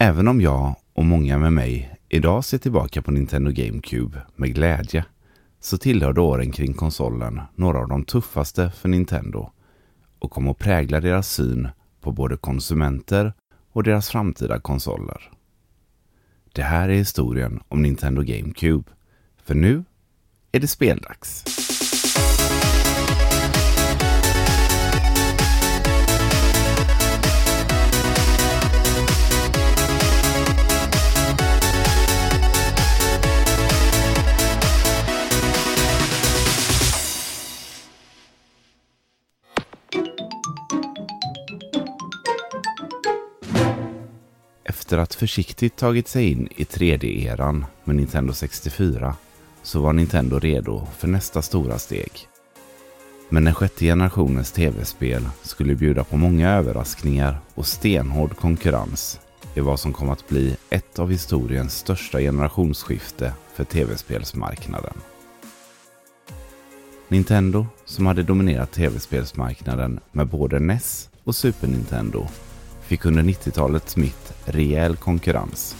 Även om jag och många med mig idag ser tillbaka på Nintendo GameCube med glädje så tillhörde åren kring konsolen några av de tuffaste för Nintendo och kom att prägla deras syn på både konsumenter och deras framtida konsoler. Det här är historien om Nintendo GameCube. För nu är det speldags. Efter att försiktigt tagit sig in i 3D-eran med Nintendo 64 så var Nintendo redo för nästa stora steg. Men den sjätte generationens tv-spel skulle bjuda på många överraskningar och stenhård konkurrens i vad som kom att bli ett av historiens största generationsskifte för tv-spelsmarknaden. Nintendo, som hade dominerat tv-spelsmarknaden med både NES och Super Nintendo, fick under 90-talets mitt rejäl konkurrens.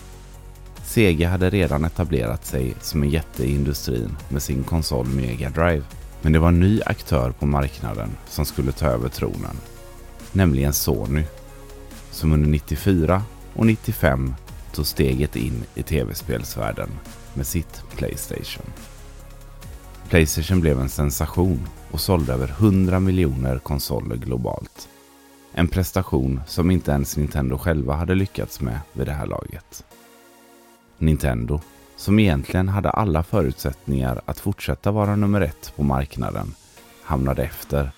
Sega hade redan etablerat sig som en jätte i industrin med sin konsol Mega Drive. Men det var en ny aktör på marknaden som skulle ta över tronen. Nämligen Sony. Som under 94 och 95 tog steget in i tv-spelsvärlden med sitt Playstation. Playstation blev en sensation och sålde över 100 miljoner konsoler globalt. En prestation som inte ens Nintendo själva hade lyckats med vid det här laget. Nintendo, som egentligen hade alla förutsättningar att fortsätta vara nummer ett på marknaden, hamnade efter.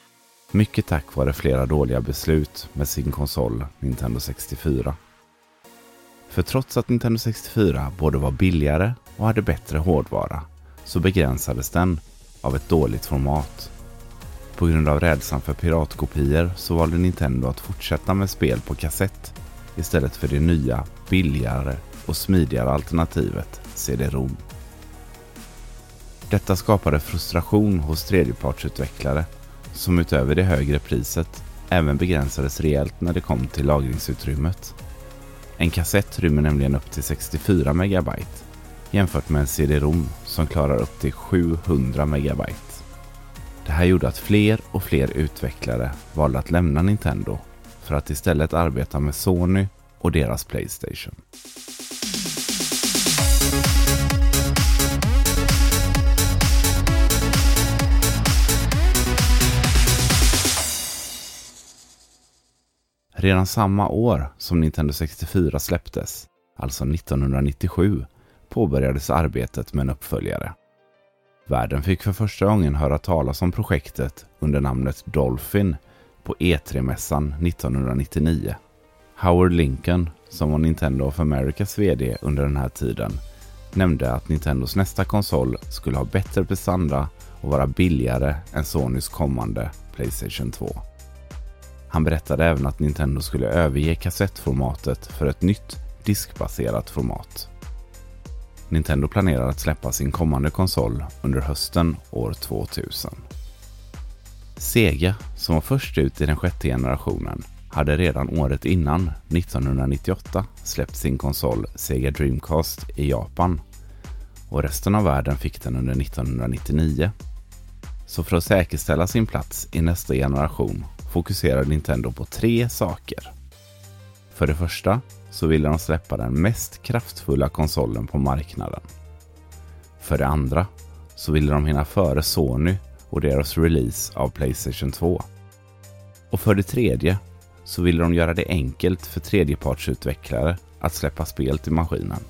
Mycket tack vare flera dåliga beslut med sin konsol Nintendo 64. För trots att Nintendo 64 både var billigare och hade bättre hårdvara så begränsades den av ett dåligt format på grund av rädslan för piratkopior så valde Nintendo att fortsätta med spel på kassett istället för det nya, billigare och smidigare alternativet CD-ROM. Detta skapade frustration hos tredjepartsutvecklare som utöver det högre priset även begränsades rejält när det kom till lagringsutrymmet. En kassett rymmer nämligen upp till 64 megabyte jämfört med en CD-ROM som klarar upp till 700 megabyte. Det här gjorde att fler och fler utvecklare valde att lämna Nintendo för att istället arbeta med Sony och deras Playstation. Redan samma år som Nintendo 64 släpptes, alltså 1997, påbörjades arbetet med en uppföljare. Världen fick för första gången höra talas om projektet under namnet Dolphin på E3-mässan 1999. Howard Lincoln, som var Nintendo of Americas VD under den här tiden, nämnde att Nintendos nästa konsol skulle ha bättre prestanda och vara billigare än Sonys kommande Playstation 2. Han berättade även att Nintendo skulle överge kassettformatet för ett nytt diskbaserat format. Nintendo planerar att släppa sin kommande konsol under hösten år 2000. Sega, som var först ut i den sjätte generationen, hade redan året innan, 1998, släppt sin konsol Sega Dreamcast i Japan och resten av världen fick den under 1999. Så för att säkerställa sin plats i nästa generation fokuserar Nintendo på tre saker. För det första så ville de släppa den mest kraftfulla konsolen på marknaden. För det andra så ville de hinna före Sony och deras release av Playstation 2. Och för det tredje så ville de göra det enkelt för tredjepartsutvecklare att släppa spel till maskinen.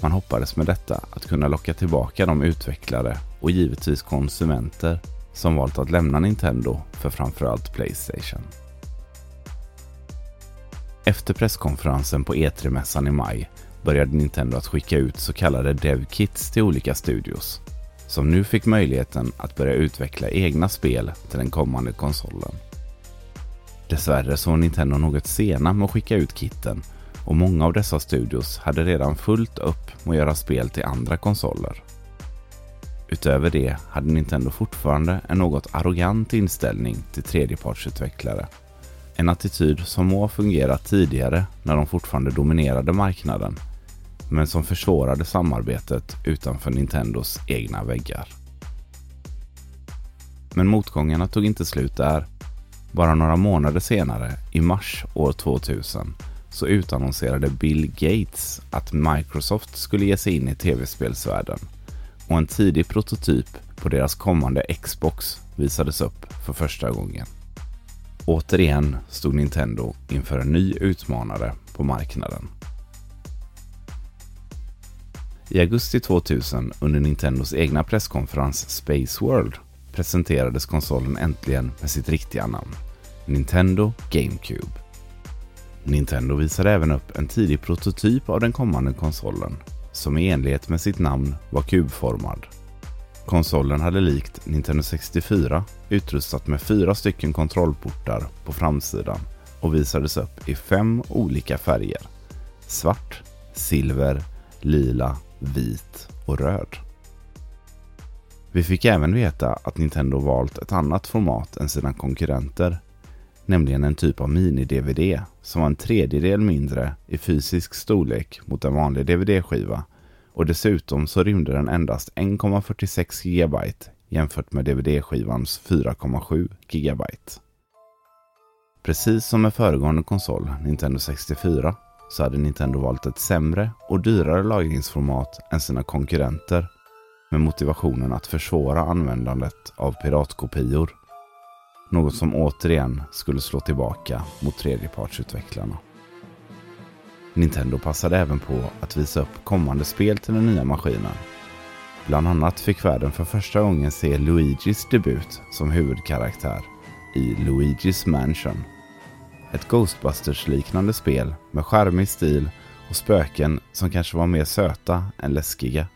Man hoppades med detta att kunna locka tillbaka de utvecklare och givetvis konsumenter som valt att lämna Nintendo för framförallt Playstation. Efter presskonferensen på E3-mässan i maj började Nintendo att skicka ut så kallade DevKits till olika studios som nu fick möjligheten att börja utveckla egna spel till den kommande konsolen. Dessvärre så var Nintendo något sena med att skicka ut kitten och många av dessa studios hade redan fullt upp med att göra spel till andra konsoler. Utöver det hade Nintendo fortfarande en något arrogant inställning till tredjepartsutvecklare en attityd som må ha fungerat tidigare när de fortfarande dominerade marknaden, men som försvårade samarbetet utanför Nintendos egna väggar. Men motgångarna tog inte slut där. Bara några månader senare, i mars år 2000, så utannonserade Bill Gates att Microsoft skulle ge sig in i tv-spelsvärlden och en tidig prototyp på deras kommande Xbox visades upp för första gången. Återigen stod Nintendo inför en ny utmanare på marknaden. I augusti 2000 under Nintendos egna presskonferens Space World presenterades konsolen äntligen med sitt riktiga namn. Nintendo GameCube. Nintendo visade även upp en tidig prototyp av den kommande konsolen som i enlighet med sitt namn var kubformad. Konsolen hade likt Nintendo 64 utrustat med fyra stycken kontrollportar på framsidan och visades upp i fem olika färger. Svart, silver, lila, vit och röd. Vi fick även veta att Nintendo valt ett annat format än sina konkurrenter, nämligen en typ av mini-DVD som var en tredjedel mindre i fysisk storlek mot en vanlig DVD-skiva och dessutom så rymde den endast 1,46 GB jämfört med DVD-skivans 4,7 GB. Precis som med föregående konsol, Nintendo 64, så hade Nintendo valt ett sämre och dyrare lagringsformat än sina konkurrenter med motivationen att försvåra användandet av piratkopior. Något som återigen skulle slå tillbaka mot tredjepartsutvecklarna. Nintendo passade även på att visa upp kommande spel till den nya maskinen. Bland annat fick världen för första gången se Luigis debut som huvudkaraktär i Luigis Mansion. Ett Ghostbusters-liknande spel med charmig stil och spöken som kanske var mer söta än läskiga.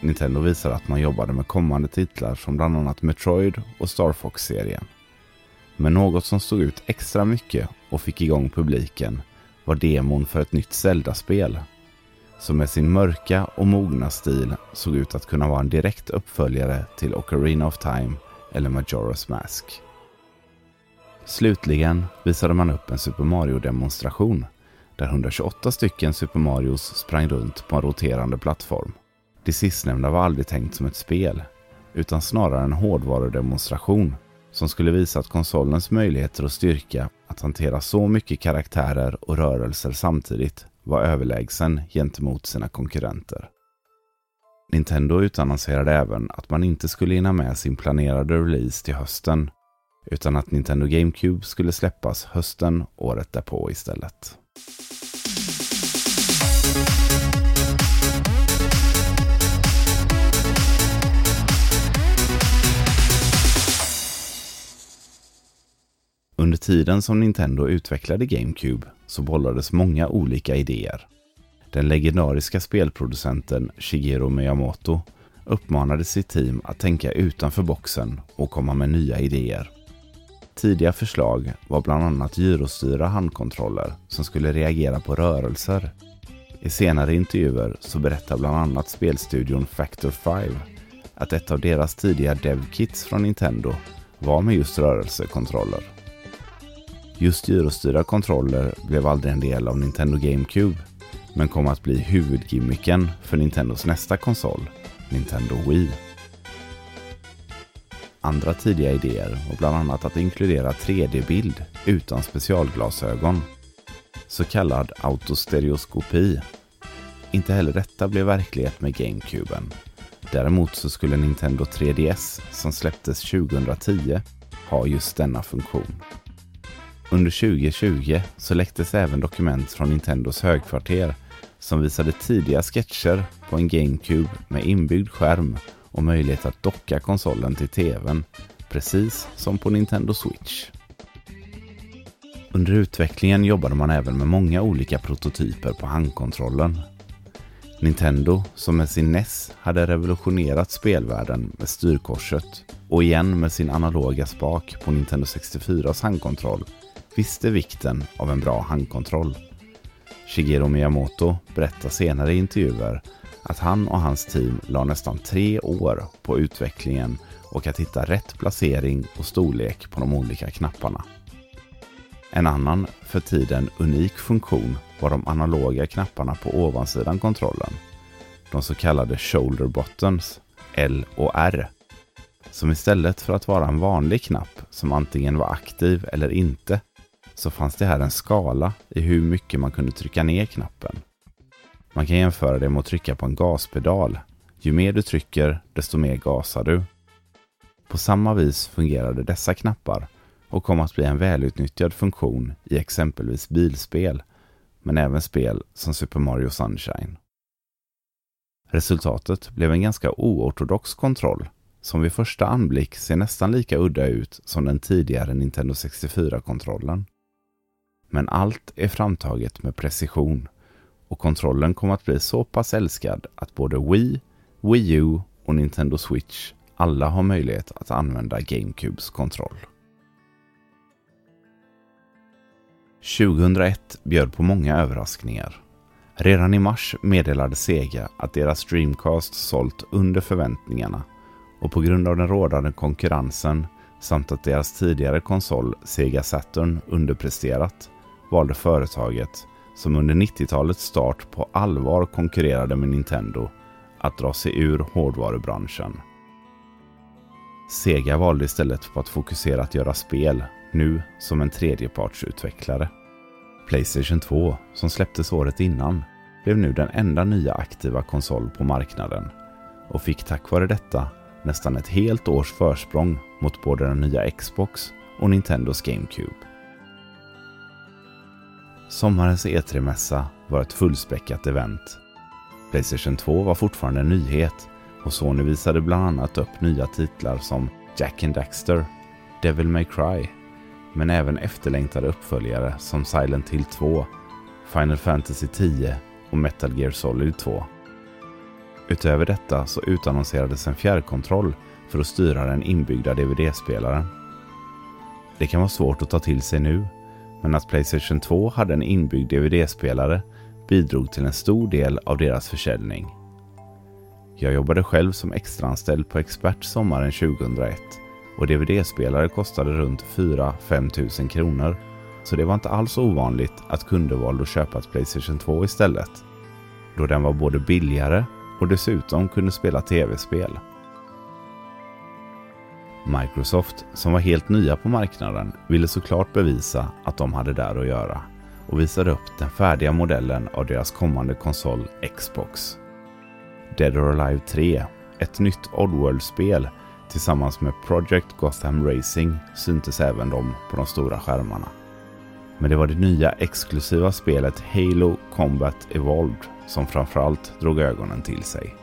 Nintendo visar att man jobbade med kommande titlar som bland annat Metroid och Star Fox-serien. Men något som stod ut extra mycket och fick igång publiken var demon för ett nytt Zelda-spel. Som med sin mörka och mogna stil såg ut att kunna vara en direkt uppföljare till Ocarina of Time eller Majora's Mask. Slutligen visade man upp en Super Mario-demonstration där 128 stycken Super Marios sprang runt på en roterande plattform. Det sistnämnda var aldrig tänkt som ett spel, utan snarare en hårdvarudemonstration som skulle visa att konsolens möjligheter och styrka att hantera så mycket karaktärer och rörelser samtidigt var överlägsen gentemot sina konkurrenter. Nintendo utannonserade även att man inte skulle hinna med sin planerade release till hösten, utan att Nintendo GameCube skulle släppas hösten året därpå istället. Tiden som Nintendo utvecklade GameCube så bollades många olika idéer. Den legendariska spelproducenten Shigeru Miyamoto uppmanade sitt team att tänka utanför boxen och komma med nya idéer. Tidiga förslag var bland annat gyrostyrda handkontroller som skulle reagera på rörelser. I senare intervjuer så berättar bland annat spelstudion Factor 5 att ett av deras tidiga dev-kits från Nintendo var med just rörelsekontroller. Just gyrostyrda kontroller blev aldrig en del av Nintendo GameCube, men kom att bli huvudgimmicken för Nintendos nästa konsol, Nintendo Wii. Andra tidiga idéer var bland annat att inkludera 3D-bild utan specialglasögon, så kallad autostereoskopi. Inte heller detta blev verklighet med GameCuben. Däremot så skulle Nintendo 3DS, som släpptes 2010, ha just denna funktion. Under 2020 så läcktes även dokument från Nintendos högkvarter som visade tidiga sketcher på en GameCube med inbyggd skärm och möjlighet att docka konsolen till TVn, precis som på Nintendo Switch. Under utvecklingen jobbade man även med många olika prototyper på handkontrollen. Nintendo, som med sin NES hade revolutionerat spelvärlden med styrkorset och igen med sin analoga spak på Nintendo 64s handkontroll visste vikten av en bra handkontroll. Shigeru Miyamoto berättar senare i intervjuer att han och hans team la nästan tre år på utvecklingen och att hitta rätt placering och storlek på de olika knapparna. En annan, för tiden unik funktion var de analoga knapparna på ovansidan kontrollen. De så kallade shoulder buttons, L och R. Som istället för att vara en vanlig knapp som antingen var aktiv eller inte, så fanns det här en skala i hur mycket man kunde trycka ner knappen. Man kan jämföra det med att trycka på en gaspedal. Ju mer du trycker, desto mer gasar du. På samma vis fungerade dessa knappar och kom att bli en välutnyttjad funktion i exempelvis bilspel, men även spel som Super Mario Sunshine. Resultatet blev en ganska oortodox kontroll som vid första anblick ser nästan lika udda ut som den tidigare Nintendo 64-kontrollen. Men allt är framtaget med precision och kontrollen kom att bli så pass älskad att både Wii, Wii U och Nintendo Switch alla har möjlighet att använda GameCubes kontroll. 2001 bjöd på många överraskningar. Redan i mars meddelade Sega att deras Dreamcast sålt under förväntningarna och på grund av den rådande konkurrensen samt att deras tidigare konsol Sega Saturn underpresterat valde företaget, som under 90-talets start på allvar konkurrerade med Nintendo, att dra sig ur hårdvarubranschen. Sega valde istället på att fokusera att göra spel, nu som en tredjepartsutvecklare. Playstation 2, som släpptes året innan, blev nu den enda nya aktiva konsol på marknaden och fick tack vare detta nästan ett helt års försprång mot både den nya Xbox och Nintendos GameCube. Sommarens E3-mässa var ett fullspäckat event. Playstation 2 var fortfarande en nyhet och Sony visade bland annat upp nya titlar som Jack and Daxter, Devil May Cry, men även efterlängtade uppföljare som Silent Hill 2, Final Fantasy 10 och Metal Gear Solid 2. Utöver detta så utannonserades en fjärrkontroll för att styra den inbyggda DVD-spelaren. Det kan vara svårt att ta till sig nu, men att Playstation 2 hade en inbyggd DVD-spelare bidrog till en stor del av deras försäljning. Jag jobbade själv som extraanställd på Expert sommaren 2001 och DVD-spelare kostade runt 4-5 tusen kronor. Så det var inte alls ovanligt att kunder valde att köpa ett Playstation 2 istället. Då den var både billigare och dessutom kunde spela tv-spel. Microsoft, som var helt nya på marknaden, ville såklart bevisa att de hade där att göra och visade upp den färdiga modellen av deras kommande konsol Xbox. Dead or Alive 3, ett nytt Oddworld-spel tillsammans med Project Gotham Racing syntes även de på de stora skärmarna. Men det var det nya exklusiva spelet Halo Combat Evolved som framförallt drog ögonen till sig.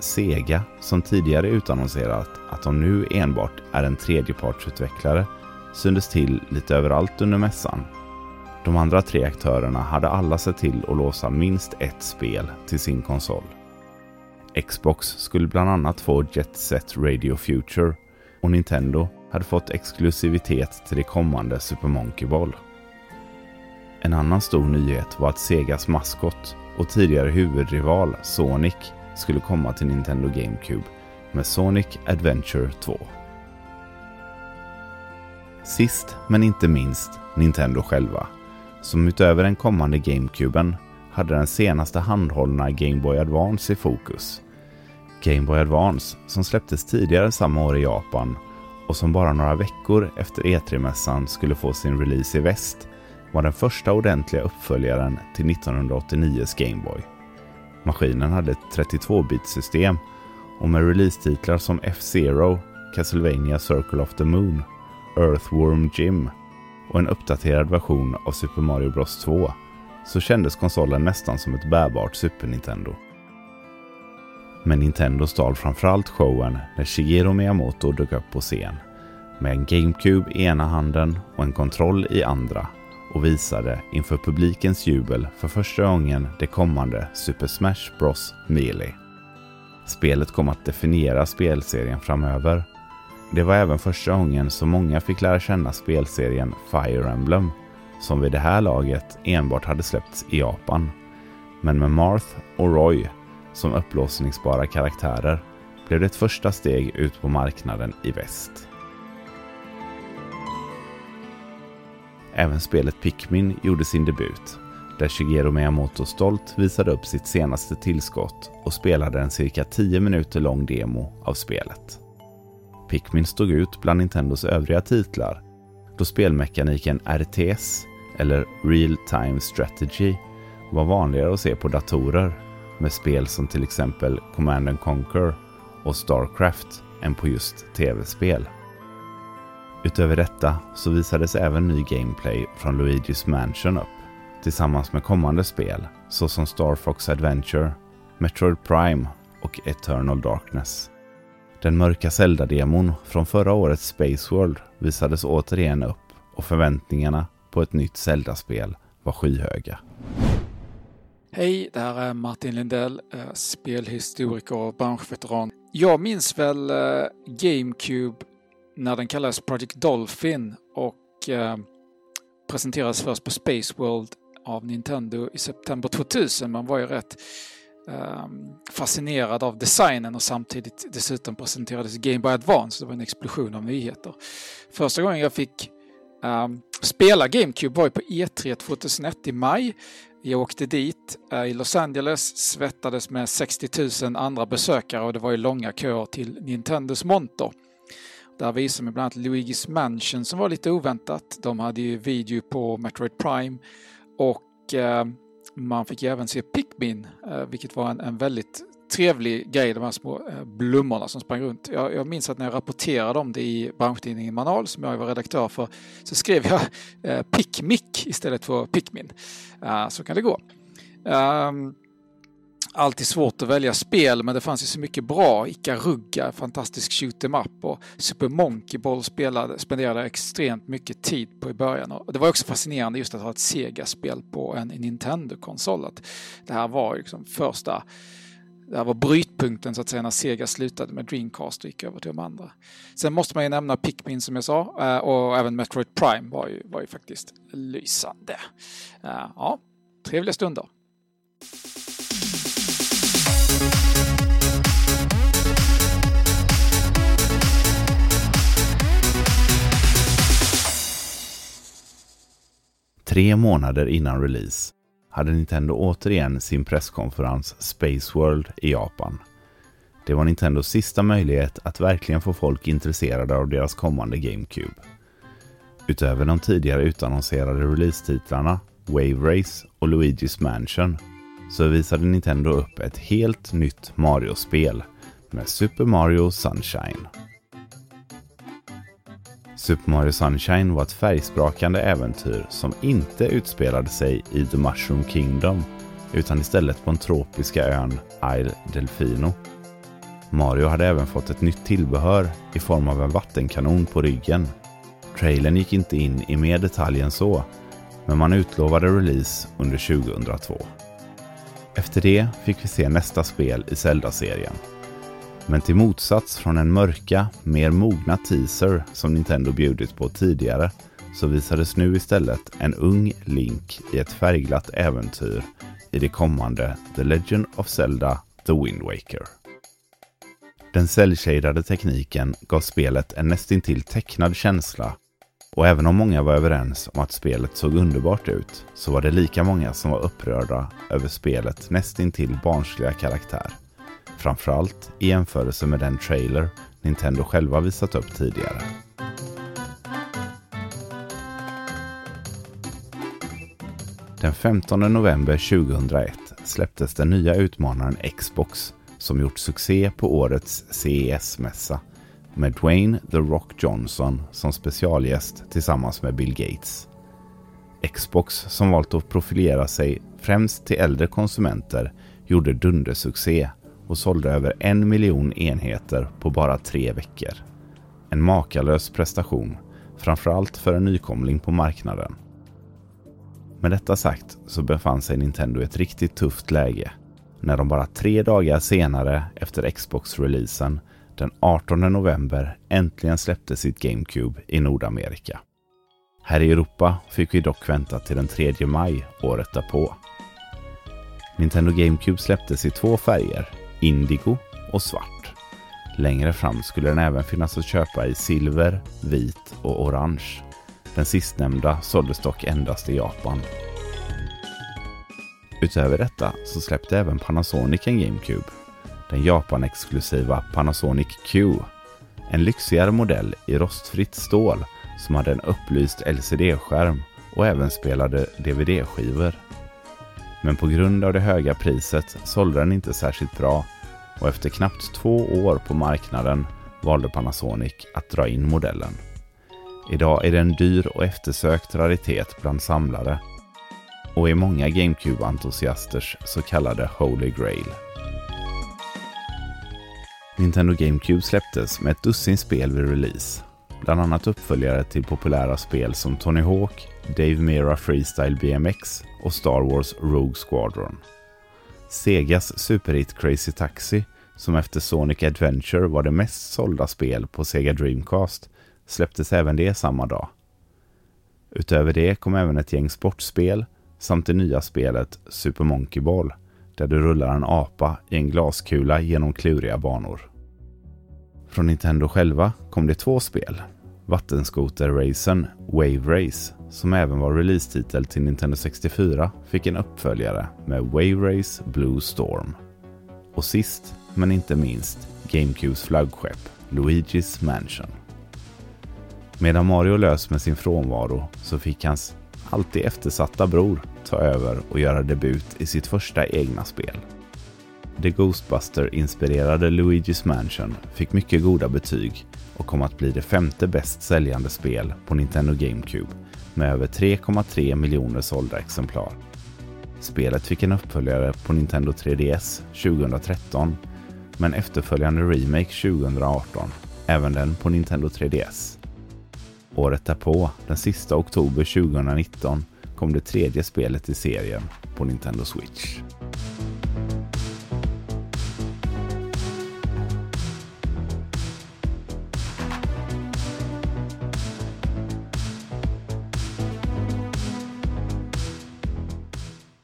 Sega, som tidigare utannonserat att de nu enbart är en tredjepartsutvecklare, syntes till lite överallt under mässan. De andra tre aktörerna hade alla sett till att låsa minst ett spel till sin konsol. Xbox skulle bland annat få Jet Set Radio Future och Nintendo hade fått exklusivitet till det kommande Super Monkey Ball. En annan stor nyhet var att Segas maskot och tidigare huvudrival Sonic skulle komma till Nintendo GameCube med Sonic Adventure 2. Sist men inte minst Nintendo själva, som utöver den kommande GameCuben hade den senaste handhållna Game Boy Advance i fokus. Game Boy Advance, som släpptes tidigare samma år i Japan och som bara några veckor efter E3-mässan skulle få sin release i väst, var den första ordentliga uppföljaren till 1989s Game Boy. Maskinen hade ett 32-bit-system och med releasetitlar som F-Zero, Castlevania Circle of the Moon, Earthworm Jim och en uppdaterad version av Super Mario Bros 2 så kändes konsolen nästan som ett bärbart Super Nintendo. Men Nintendo stal framförallt showen när Shigeru Miyamoto dök upp på scen med en GameCube i ena handen och en kontroll i andra och visade inför publikens jubel för första gången det kommande Super Smash Bros Melee. Spelet kom att definiera spelserien framöver. Det var även första gången som många fick lära känna spelserien Fire Emblem, som vid det här laget enbart hade släppts i Japan. Men med Marth och Roy som upplåsningsbara karaktärer blev det ett första steg ut på marknaden i väst. Även spelet Pikmin gjorde sin debut, där Shigeru Miyamoto stolt visade upp sitt senaste tillskott och spelade en cirka 10 minuter lång demo av spelet. Pikmin stod ut bland Nintendos övriga titlar då spelmekaniken RTS, eller Real Time Strategy, var vanligare att se på datorer med spel som till exempel Command Conquer och Starcraft än på just tv-spel. Utöver detta så visades även ny gameplay från Luigi's Mansion upp tillsammans med kommande spel såsom Star Fox Adventure, Metroid Prime och Eternal Darkness. Den mörka Zelda-demon från förra årets Space World visades återigen upp och förväntningarna på ett nytt Zelda-spel var skyhöga. Hej, det här är Martin Lindell, eh, spelhistoriker och branschveteran. Jag minns väl eh, GameCube när den kallades Project Dolphin och eh, presenterades först på Space World av Nintendo i september 2000. Man var ju rätt eh, fascinerad av designen och samtidigt dessutom presenterades Game Boy Advance. Det var en explosion av nyheter. Första gången jag fick um, spela GameCube var ju på E3 2001 i maj. Jag åkte dit uh, i Los Angeles, svettades med 60 000 andra besökare och det var ju långa köer till Nintendos monter. Där visade man bland annat Luigi's Mansion som var lite oväntat. De hade ju video på Metroid Prime och eh, man fick även se Pikmin, eh, vilket var en, en, väldigt trevlig grej, de här små eh, blommorna som sprang runt. Jag, jag minns att när jag rapporterade om det i branschtidningen Manal, som jag var redaktör för, så skrev jag eh, Pikmik istället för Pikmin. Så kan det gå. Um, alltid svårt att välja spel, men det fanns ju så mycket bra. Ikaruga, fantastisk shoot em up och Super Monkey Ball spelade, spenderade extremt mycket tid på i början. Och det var också fascinerande just att ha ett Sega-spel på en Nintendo-konsol. Det här var liksom första det här var brytpunkten så att säga när Sega slutade med Dreamcast och gick över till de andra. Sen måste man ju nämna Pikmin som jag sa eh, och även Metroid Prime var ju, var ju faktiskt lysande. Eh, ja, trevliga stunder. Tre månader innan release hade Nintendo återigen sin presskonferens Space World i Japan. Det var Nintendos sista möjlighet att verkligen få folk intresserade av deras kommande GameCube. Utöver de tidigare utannonserade releasetitlarna Wave Race och Luigi's Mansion så visade Nintendo upp ett helt nytt Mario-spel med Super Mario Sunshine. Super Mario Sunshine var ett färgsprakande äventyr som inte utspelade sig i The Mushroom Kingdom utan istället på den tropiska ön Isle Delfino. Mario hade även fått ett nytt tillbehör i form av en vattenkanon på ryggen. Trailern gick inte in i mer detalj än så, men man utlovade release under 2002. Efter det fick vi se nästa spel i Zelda-serien men till motsats från den mörka, mer mogna teaser som Nintendo bjudit på tidigare så visades nu istället en ung Link i ett färgglatt äventyr i det kommande The Legend of Zelda The Wind Waker. Den cellshadade tekniken gav spelet en nästintill tecknad känsla och även om många var överens om att spelet såg underbart ut så var det lika många som var upprörda över spelets nästintill barnsliga karaktär. Framförallt i jämförelse med den trailer Nintendo själva visat upp tidigare. Den 15 november 2001 släpptes den nya utmanaren Xbox som gjort succé på årets CES-mässa med Dwayne The Rock Johnson som specialgäst tillsammans med Bill Gates. Xbox som valt att profilera sig främst till äldre konsumenter gjorde dundersuccé och sålde över en miljon enheter på bara tre veckor. En makalös prestation, framförallt för en nykomling på marknaden. Med detta sagt så befann sig Nintendo i ett riktigt tufft läge när de bara tre dagar senare efter Xbox-releasen den 18 november äntligen släppte sitt GameCube i Nordamerika. Här i Europa fick vi dock vänta till den 3 maj året därpå. Nintendo GameCube släpptes i två färger, indigo och svart. Längre fram skulle den även finnas att köpa i silver, vit och orange. Den sistnämnda såldes dock endast i Japan. Utöver detta så släppte även Panasonic en GameCube. Den Japan-exklusiva Panasonic Q. En lyxigare modell i rostfritt stål som hade en upplyst LCD-skärm och även spelade DVD-skivor. Men på grund av det höga priset sålde den inte särskilt bra och efter knappt två år på marknaden valde Panasonic att dra in modellen. Idag är det en dyr och eftersökt raritet bland samlare och är många GameCube-entusiasters så kallade Holy Grail. Nintendo GameCube släpptes med ett dussin spel vid release. Bland annat uppföljare till populära spel som Tony Hawk, Dave Mera Freestyle BMX och Star Wars Rogue Squadron. Segas superhit Crazy Taxi, som efter Sonic Adventure var det mest sålda spel på Sega Dreamcast, släpptes även det samma dag. Utöver det kom även ett gäng sportspel samt det nya spelet Super Monkey Ball, där du rullar en apa i en glaskula genom kluriga banor. Från Nintendo själva kom det två spel. Vattenskoter-racen Wave Race, som även var releasetitel till Nintendo 64, fick en uppföljare med Wave Race Blue Storm. Och sist, men inte minst, GameCubes flaggskepp Luigi's Mansion. Medan Mario lös med sin frånvaro så fick hans alltid eftersatta bror ta över och göra debut i sitt första egna spel. The Ghostbuster-inspirerade Luigi's Mansion fick mycket goda betyg och kom att bli det femte bäst säljande spel på Nintendo GameCube med över 3,3 miljoner sålda exemplar. Spelet fick en uppföljare på Nintendo 3DS 2013 men efterföljande remake 2018, även den på Nintendo 3DS. Året därpå, den sista oktober 2019, kom det tredje spelet i serien på Nintendo Switch.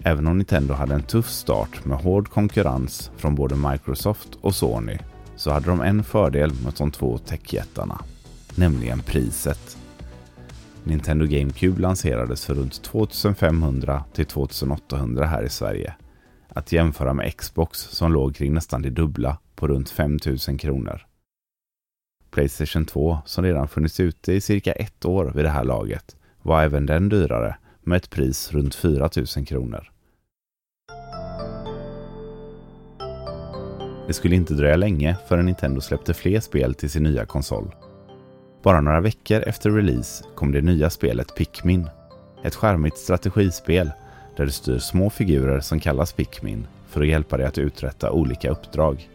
Även om Nintendo hade en tuff start med hård konkurrens från både Microsoft och Sony så hade de en fördel mot de två techjättarna, nämligen priset. Nintendo GameCube lanserades för runt 2500 till 2800 här i Sverige. Att jämföra med Xbox som låg kring nästan det dubbla på runt 5000 kronor. Playstation 2, som redan funnits ute i cirka ett år vid det här laget, var även den dyrare med ett pris runt 4000 kronor. Det skulle inte dröja länge förrän Nintendo släppte fler spel till sin nya konsol. Bara några veckor efter release kom det nya spelet Pikmin. Ett charmigt strategispel där du styr små figurer som kallas Pikmin för att hjälpa dig att uträtta olika uppdrag.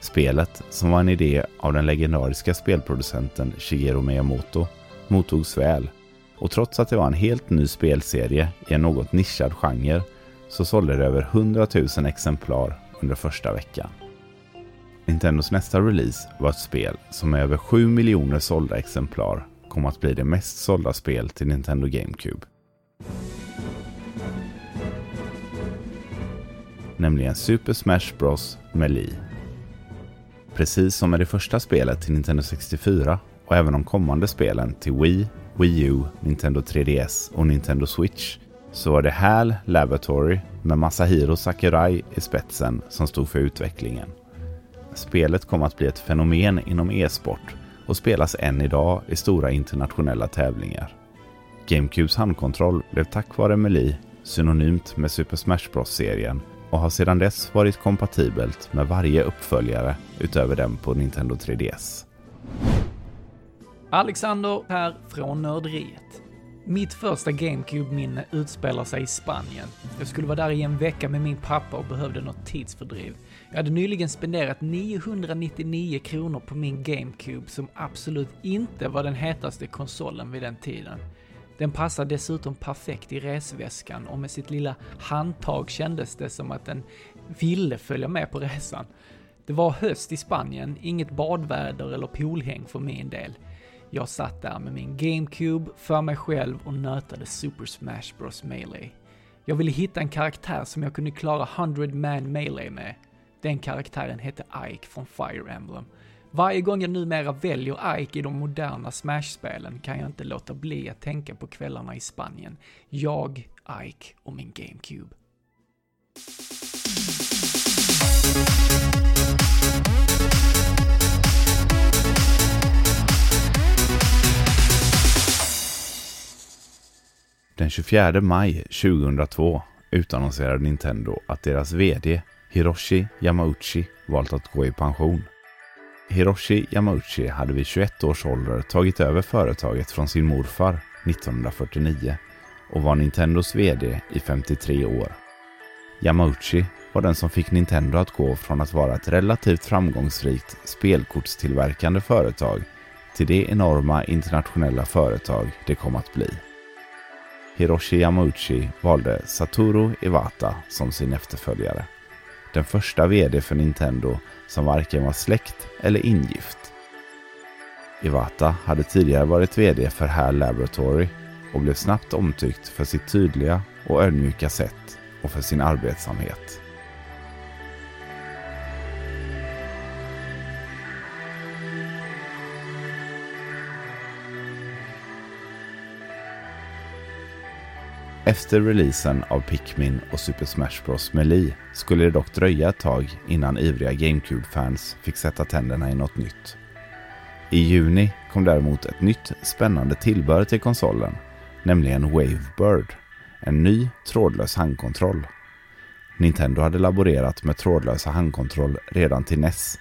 Spelet, som var en idé av den legendariska spelproducenten Shigeru Miyamoto, mottogs väl och trots att det var en helt ny spelserie i en något nischad genre så sålde det över 100 000 exemplar under första veckan. Nintendos nästa release var ett spel som med över 7 miljoner sålda exemplar kom att bli det mest sålda spel till Nintendo GameCube. Nämligen Super Smash Bros Melee. Precis som med det första spelet till Nintendo 64 och även de kommande spelen till Wii, Wii U, Nintendo 3DS och Nintendo Switch så var det HAL Laboratory med Masahiro Sakurai i spetsen som stod för utvecklingen. Spelet kom att bli ett fenomen inom e-sport och spelas än idag i stora internationella tävlingar. GameCubes handkontroll blev tack vare Melee synonymt med Super Smash Bros-serien och har sedan dess varit kompatibelt med varje uppföljare utöver den på Nintendo 3DS. Alexander här från Nörderiet. Mitt första GameCube-minne utspelar sig i Spanien. Jag skulle vara där i en vecka med min pappa och behövde något tidsfördriv. Jag hade nyligen spenderat 999 kronor på min GameCube som absolut inte var den hetaste konsolen vid den tiden. Den passar dessutom perfekt i resväskan och med sitt lilla handtag kändes det som att den ville följa med på resan. Det var höst i Spanien, inget badväder eller poolhäng för min del. Jag satt där med min GameCube för mig själv och nötade Super Smash Bros Melee. Jag ville hitta en karaktär som jag kunde klara 100 Man Melee med. Den karaktären hette Ike från Fire Emblem. Varje gång jag numera väljer Ike i de moderna Smash-spelen kan jag inte låta bli att tänka på kvällarna i Spanien. Jag, Ike och min GameCube. Den 24 maj 2002 utannonserade Nintendo att deras VD Hiroshi Yamauchi valt att gå i pension. Hiroshi Yamauchi hade vid 21 års ålder tagit över företaget från sin morfar 1949 och var Nintendos VD i 53 år. Yamauchi var den som fick Nintendo att gå från att vara ett relativt framgångsrikt spelkortstillverkande företag till det enorma internationella företag det kom att bli. Hiroshi Yamauchi valde Satoru Iwata som sin efterföljare. Den första VD för Nintendo som varken var släkt eller ingift. Iwata hade tidigare varit VD för HAL Laboratory och blev snabbt omtyckt för sitt tydliga och ödmjuka sätt och för sin arbetsamhet. Efter releasen av Pikmin och Super Smash Bros Melee skulle det dock dröja ett tag innan ivriga GameCube-fans fick sätta tänderna i något nytt. I juni kom däremot ett nytt spännande tillbehör till konsolen, nämligen Wavebird, en ny trådlös handkontroll. Nintendo hade laborerat med trådlösa handkontroll redan till NES,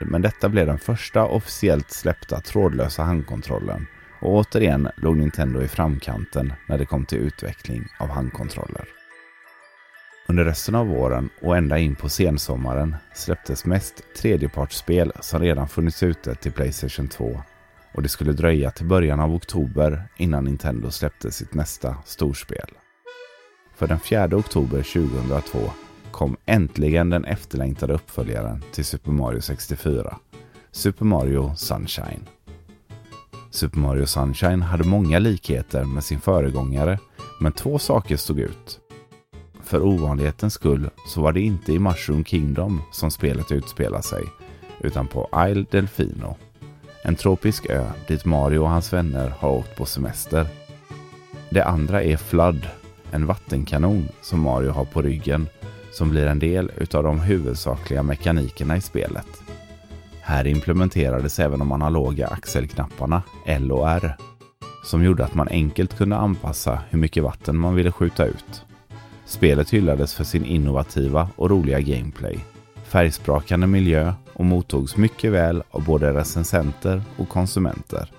men detta blev den första officiellt släppta trådlösa handkontrollen och återigen låg Nintendo i framkanten när det kom till utveckling av handkontroller. Under resten av våren och ända in på sensommaren släpptes mest tredjepartsspel som redan funnits ute till Playstation 2 och det skulle dröja till början av oktober innan Nintendo släppte sitt nästa storspel. För den 4 oktober 2002 kom äntligen den efterlängtade uppföljaren till Super Mario 64, Super Mario Sunshine. Super Mario Sunshine hade många likheter med sin föregångare, men två saker stod ut. För ovanlighetens skull så var det inte i Mushroom Kingdom som spelet utspelar sig, utan på Isle Delfino. En tropisk ö dit Mario och hans vänner har åkt på semester. Det andra är Flood, en vattenkanon som Mario har på ryggen, som blir en del utav de huvudsakliga mekanikerna i spelet. Här implementerades även de analoga axelknapparna L och R som gjorde att man enkelt kunde anpassa hur mycket vatten man ville skjuta ut. Spelet hyllades för sin innovativa och roliga gameplay, färgsprakande miljö och mottogs mycket väl av både recensenter och konsumenter.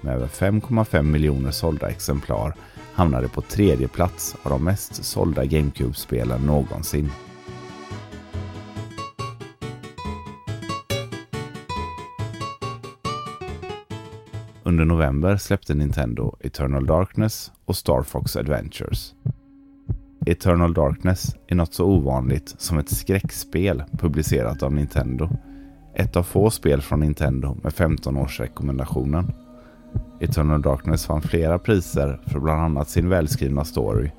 Med över 5,5 miljoner sålda exemplar hamnade på tredje plats av de mest sålda GameCube-spelen någonsin. Under november släppte Nintendo Eternal Darkness och Star Fox Adventures. Eternal Darkness är något så ovanligt som ett skräckspel publicerat av Nintendo. Ett av få spel från Nintendo med 15 års rekommendationen. Eternal Darkness vann flera priser för bland annat sin välskrivna story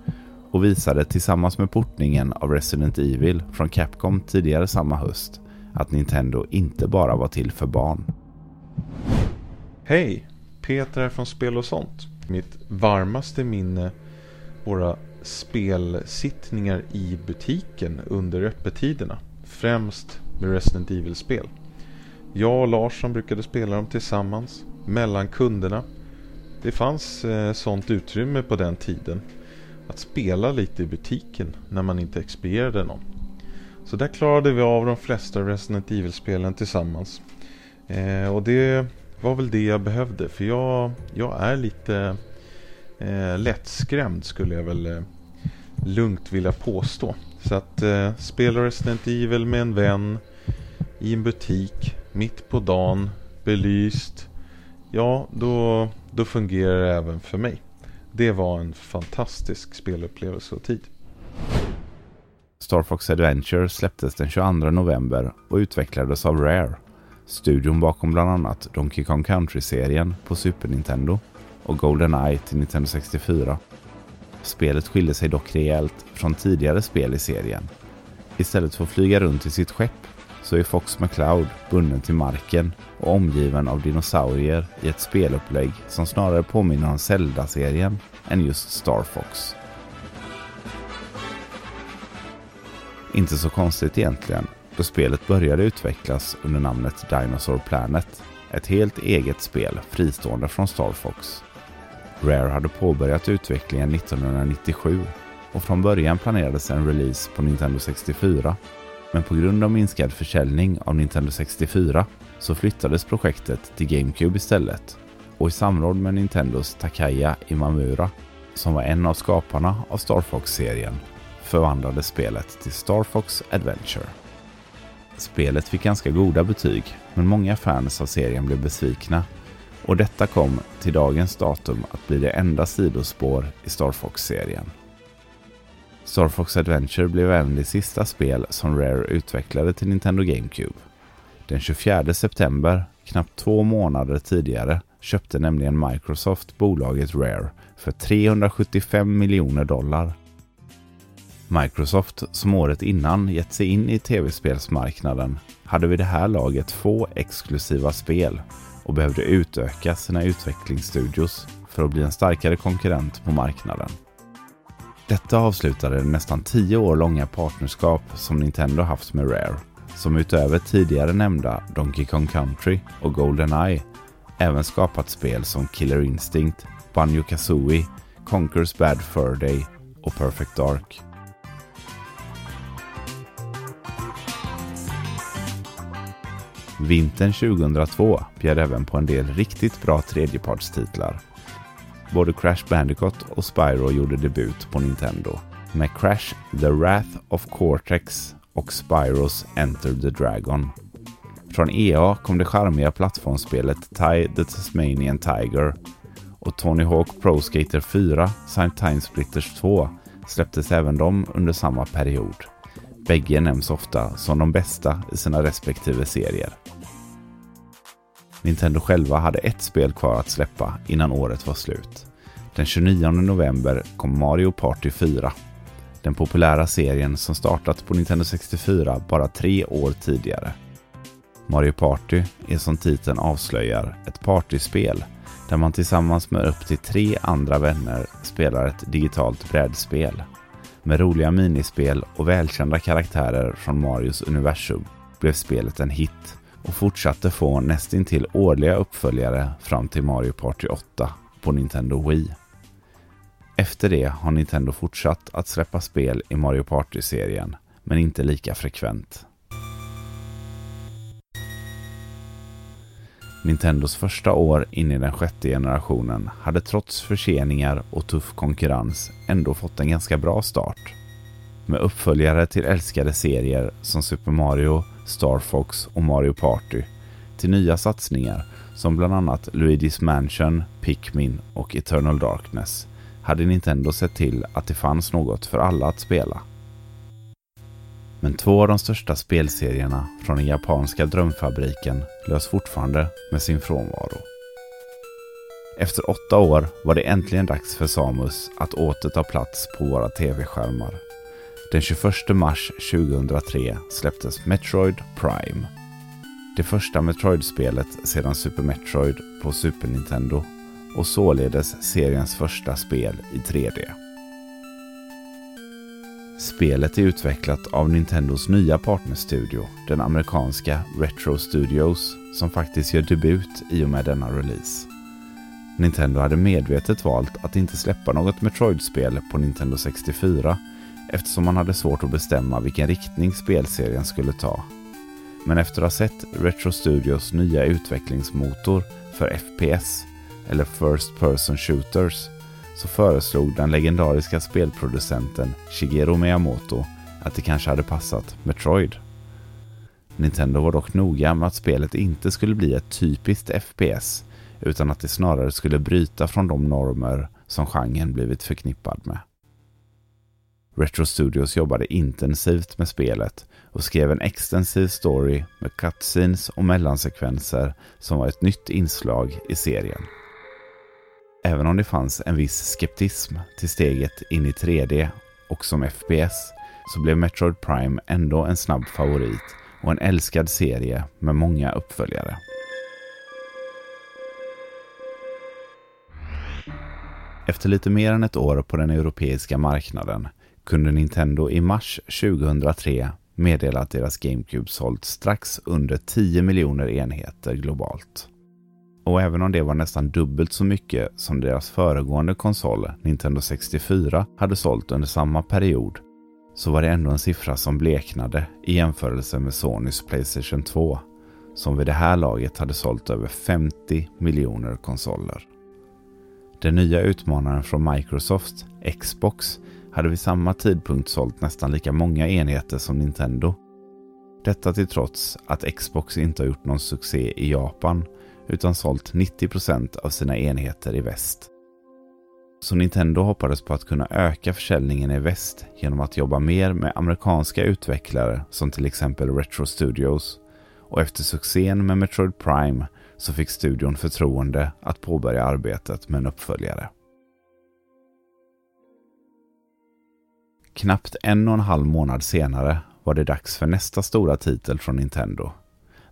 och visade tillsammans med portningen av Resident Evil från Capcom tidigare samma höst att Nintendo inte bara var till för barn. Hej! Peter här från Spel och sånt. Mitt varmaste minne våra spelsittningar i butiken under öppettiderna. Främst med Resident Evil-spel. Jag och Larsson brukade spela dem tillsammans, mellan kunderna. Det fanns eh, sånt utrymme på den tiden. Att spela lite i butiken när man inte expedierade någon. Så där klarade vi av de flesta Resident Evil-spelen tillsammans. Eh, och det var väl det jag behövde för jag, jag är lite eh, lättskrämd skulle jag väl eh, lugnt vilja påstå. Så att eh, spela Resident Evil med en vän i en butik mitt på dagen, belyst. Ja, då, då fungerar det även för mig. Det var en fantastisk spelupplevelse och tid. Star Fox Adventure släpptes den 22 november och utvecklades av Rare Studion bakom bland annat Donkey Kong Country-serien på Super Nintendo och GoldenEye till Nintendo 64. Spelet skiljer sig dock rejält från tidigare spel i serien. Istället för att flyga runt i sitt skepp så är Fox McCloud bunden till marken och omgiven av dinosaurier i ett spelupplägg som snarare påminner om Zelda-serien än just Star Fox. Inte så konstigt egentligen, då spelet började utvecklas under namnet Dinosaur Planet. Ett helt eget spel fristående från Star Fox. Rare hade påbörjat utvecklingen 1997 och från början planerades en release på Nintendo 64. Men på grund av minskad försäljning av Nintendo 64 så flyttades projektet till GameCube istället och i samråd med Nintendos Takaya Imamura, som var en av skaparna av Star Fox-serien, förvandlades spelet till Star Fox Adventure. Spelet fick ganska goda betyg, men många fans av serien blev besvikna och detta kom till dagens datum att bli det enda sidospår i Star Fox-serien. Star Fox Adventure blev även det sista spel som Rare utvecklade till Nintendo GameCube. Den 24 september, knappt två månader tidigare, köpte nämligen Microsoft bolaget Rare för 375 miljoner dollar. Microsoft, som året innan gett sig in i tv-spelsmarknaden, hade vid det här laget få exklusiva spel och behövde utöka sina utvecklingsstudios för att bli en starkare konkurrent på marknaden. Detta avslutade det nästan tio år långa partnerskap som Nintendo haft med Rare, som utöver tidigare nämnda Donkey Kong Country och Goldeneye även skapat spel som Killer Instinct, Banjo Kazooie, Conker's Bad Fur Day och Perfect Dark. Vintern 2002 bjöd även på en del riktigt bra tredjepartstitlar. Både Crash Bandicoot och Spyro gjorde debut på Nintendo med Crash The Wrath of Cortex och Spyros Enter the Dragon. Från EA kom det charmiga plattformsspelet Ty the Tasmanian Tiger och Tony Hawk Pro Skater 4 samt Time Splitters 2 släpptes även de under samma period. Bägge nämns ofta som de bästa i sina respektive serier. Nintendo själva hade ett spel kvar att släppa innan året var slut. Den 29 november kom Mario Party 4. Den populära serien som startat på Nintendo 64 bara tre år tidigare. Mario Party är som titeln avslöjar ett partyspel där man tillsammans med upp till tre andra vänner spelar ett digitalt brädspel. Med roliga minispel och välkända karaktärer från Marios universum blev spelet en hit och fortsatte få nästintill årliga uppföljare fram till Mario Party 8 på Nintendo Wii. Efter det har Nintendo fortsatt att släppa spel i Mario Party-serien, men inte lika frekvent. Nintendos första år in i den sjätte generationen hade trots förseningar och tuff konkurrens ändå fått en ganska bra start. Med uppföljare till älskade serier som Super Mario, Star Fox och Mario Party till nya satsningar som bland annat Luigi's Mansion, Pikmin och Eternal Darkness hade Nintendo sett till att det fanns något för alla att spela. Men två av de största spelserierna från den japanska drömfabriken lös fortfarande med sin frånvaro. Efter åtta år var det äntligen dags för Samus att åter ta plats på våra tv-skärmar. Den 21 mars 2003 släpptes Metroid Prime. Det första Metroid-spelet sedan Super Metroid på Super Nintendo och således seriens första spel i 3D. Spelet är utvecklat av Nintendos nya partnerstudio, den amerikanska Retro Studios, som faktiskt gör debut i och med denna release. Nintendo hade medvetet valt att inte släppa något Metroid-spel på Nintendo 64 eftersom man hade svårt att bestämma vilken riktning spelserien skulle ta. Men efter att ha sett Retro Studios nya utvecklingsmotor för FPS, eller First Person Shooters, så föreslog den legendariska spelproducenten Shigeru Miyamoto att det kanske hade passat Metroid. Nintendo var dock noga med att spelet inte skulle bli ett typiskt FPS utan att det snarare skulle bryta från de normer som genren blivit förknippad med. Retro Studios jobbade intensivt med spelet och skrev en extensiv story med cutscenes och mellansekvenser som var ett nytt inslag i serien. Även om det fanns en viss skeptism till steget in i 3D och som FPS så blev Metroid Prime ändå en snabb favorit och en älskad serie med många uppföljare. Efter lite mer än ett år på den europeiska marknaden kunde Nintendo i mars 2003 meddela att deras GameCube sålt strax under 10 miljoner enheter globalt. Och även om det var nästan dubbelt så mycket som deras föregående konsol, Nintendo 64, hade sålt under samma period, så var det ändå en siffra som bleknade i jämförelse med Sonys Playstation 2, som vid det här laget hade sålt över 50 miljoner konsoler. Den nya utmanaren från Microsoft, Xbox, hade vid samma tidpunkt sålt nästan lika många enheter som Nintendo. Detta till trots att Xbox inte har gjort någon succé i Japan utan sålt 90% av sina enheter i väst. Så Nintendo hoppades på att kunna öka försäljningen i väst genom att jobba mer med amerikanska utvecklare som till exempel Retro Studios och efter succén med Metroid Prime så fick studion förtroende att påbörja arbetet med en uppföljare. Knappt en och en halv månad senare var det dags för nästa stora titel från Nintendo.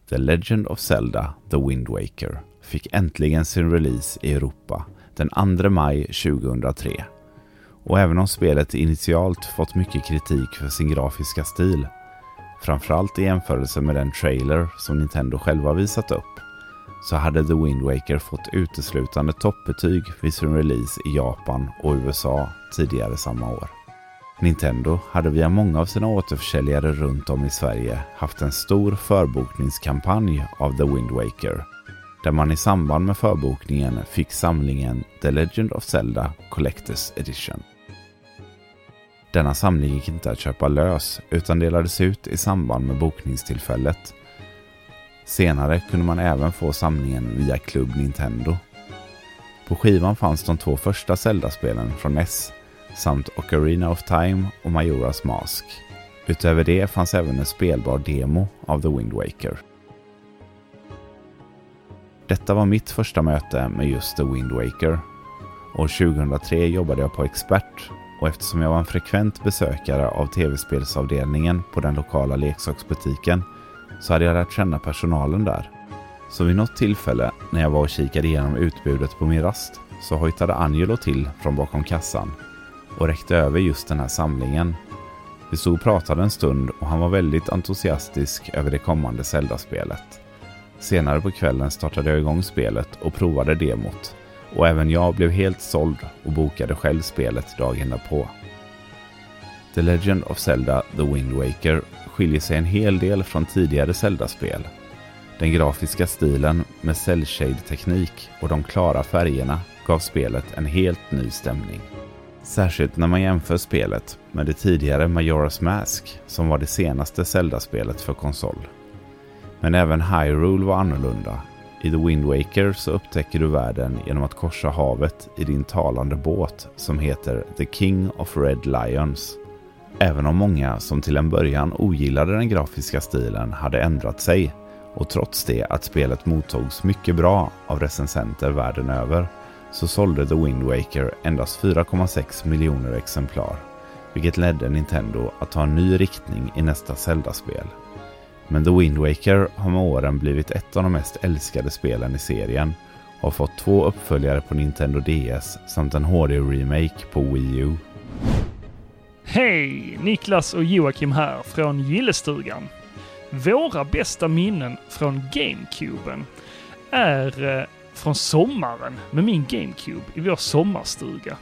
The Legend of Zelda The Wind Waker fick äntligen sin release i Europa den 2 maj 2003. Och även om spelet initialt fått mycket kritik för sin grafiska stil, framförallt i jämförelse med den trailer som Nintendo själva visat upp, så hade The Wind Waker fått uteslutande toppbetyg vid sin release i Japan och USA tidigare samma år. Nintendo hade via många av sina återförsäljare runt om i Sverige haft en stor förbokningskampanj av The Wind Waker där man i samband med förbokningen fick samlingen The Legend of Zelda Collectors Edition. Denna samling gick inte att köpa lös utan delades ut i samband med bokningstillfället. Senare kunde man även få samlingen via Club Nintendo. På skivan fanns de två första Zelda-spelen från NES samt Ocarina of Time och Majoras Mask. Utöver det fanns även en spelbar demo av The Wind Waker. Detta var mitt första möte med just The Wind Waker. År 2003 jobbade jag på Expert och eftersom jag var en frekvent besökare av tv-spelsavdelningen på den lokala leksaksbutiken så hade jag lärt känna personalen där. Så vid något tillfälle när jag var och kikade igenom utbudet på min rast så hojtade Angelo till från bakom kassan och räckte över just den här samlingen. Vi stod och pratade en stund och han var väldigt entusiastisk över det kommande Zelda-spelet. Senare på kvällen startade jag igång spelet och provade demot och även jag blev helt såld och bokade själv spelet dagen därpå. The Legend of Zelda The Wind Waker skiljer sig en hel del från tidigare Zelda-spel. Den grafiska stilen med cell teknik och de klara färgerna gav spelet en helt ny stämning. Särskilt när man jämför spelet med det tidigare Majora's Mask som var det senaste Zelda-spelet för konsol. Men även Hyrule var annorlunda. I The Wind Waker så upptäcker du världen genom att korsa havet i din talande båt som heter The King of Red Lions. Även om många som till en början ogillade den grafiska stilen hade ändrat sig och trots det att spelet mottogs mycket bra av recensenter världen över så sålde The Wind Waker endast 4,6 miljoner exemplar, vilket ledde Nintendo att ta en ny riktning i nästa Zelda-spel. Men The Wind Waker har med åren blivit ett av de mest älskade spelen i serien och har fått två uppföljare på Nintendo DS samt en HD-remake på Wii U. Hej! Niklas och Joakim här från Gillestugan. Våra bästa minnen från GameCuben är eh, från sommaren med min GameCube i vår sommarstuga.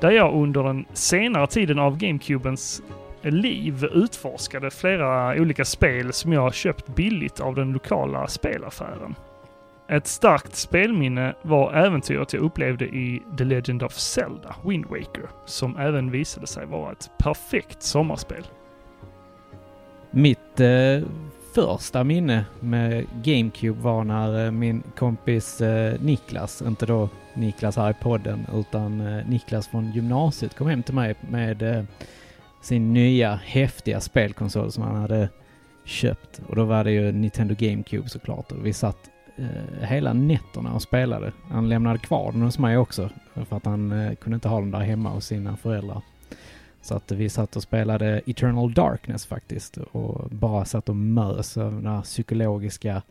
Där jag under den senare tiden av GameCubens liv utforskade flera olika spel som jag köpt billigt av den lokala spelaffären. Ett starkt spelminne var äventyret jag upplevde i The Legend of Zelda, Wind Waker, som även visade sig vara ett perfekt sommarspel. Mitt eh, första minne med GameCube var när eh, min kompis eh, Niklas, inte då Niklas här i podden, utan eh, Niklas från gymnasiet kom hem till mig med sin nya häftiga spelkonsol som han hade köpt. Och då var det ju Nintendo GameCube såklart. Och vi satt hela nätterna och spelade. Han lämnade kvar den hos mig också. För att han kunde inte ha den där hemma hos sina föräldrar. Så att vi satt och spelade Eternal Darkness faktiskt och bara satt och mös av de här psykologiska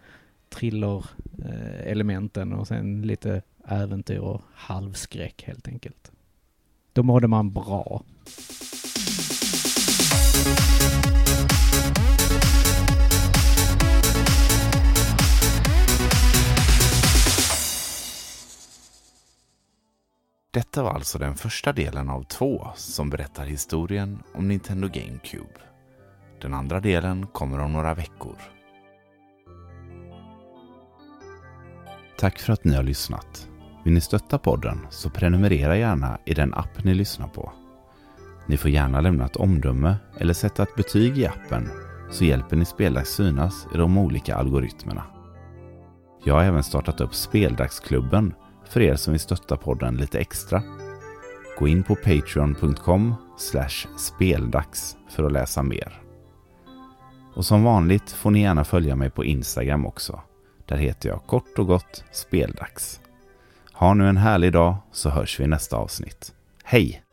thriller-elementen eh, och sen lite äventyr och halvskräck helt enkelt. Då mådde man bra. Detta var alltså den första delen av två som berättar historien om Nintendo GameCube. Den andra delen kommer om några veckor. Tack för att ni har lyssnat. Vill ni stötta podden så prenumerera gärna i den app ni lyssnar på. Ni får gärna lämna ett omdöme eller sätta ett betyg i appen så hjälper ni Speldags synas i de olika algoritmerna. Jag har även startat upp Speldagsklubben för er som vill stötta podden lite extra. Gå in på patreon.com speldags för att läsa mer. Och som vanligt får ni gärna följa mig på Instagram också. Där heter jag kort och gott Speldags. Ha nu en härlig dag så hörs vi i nästa avsnitt. Hej!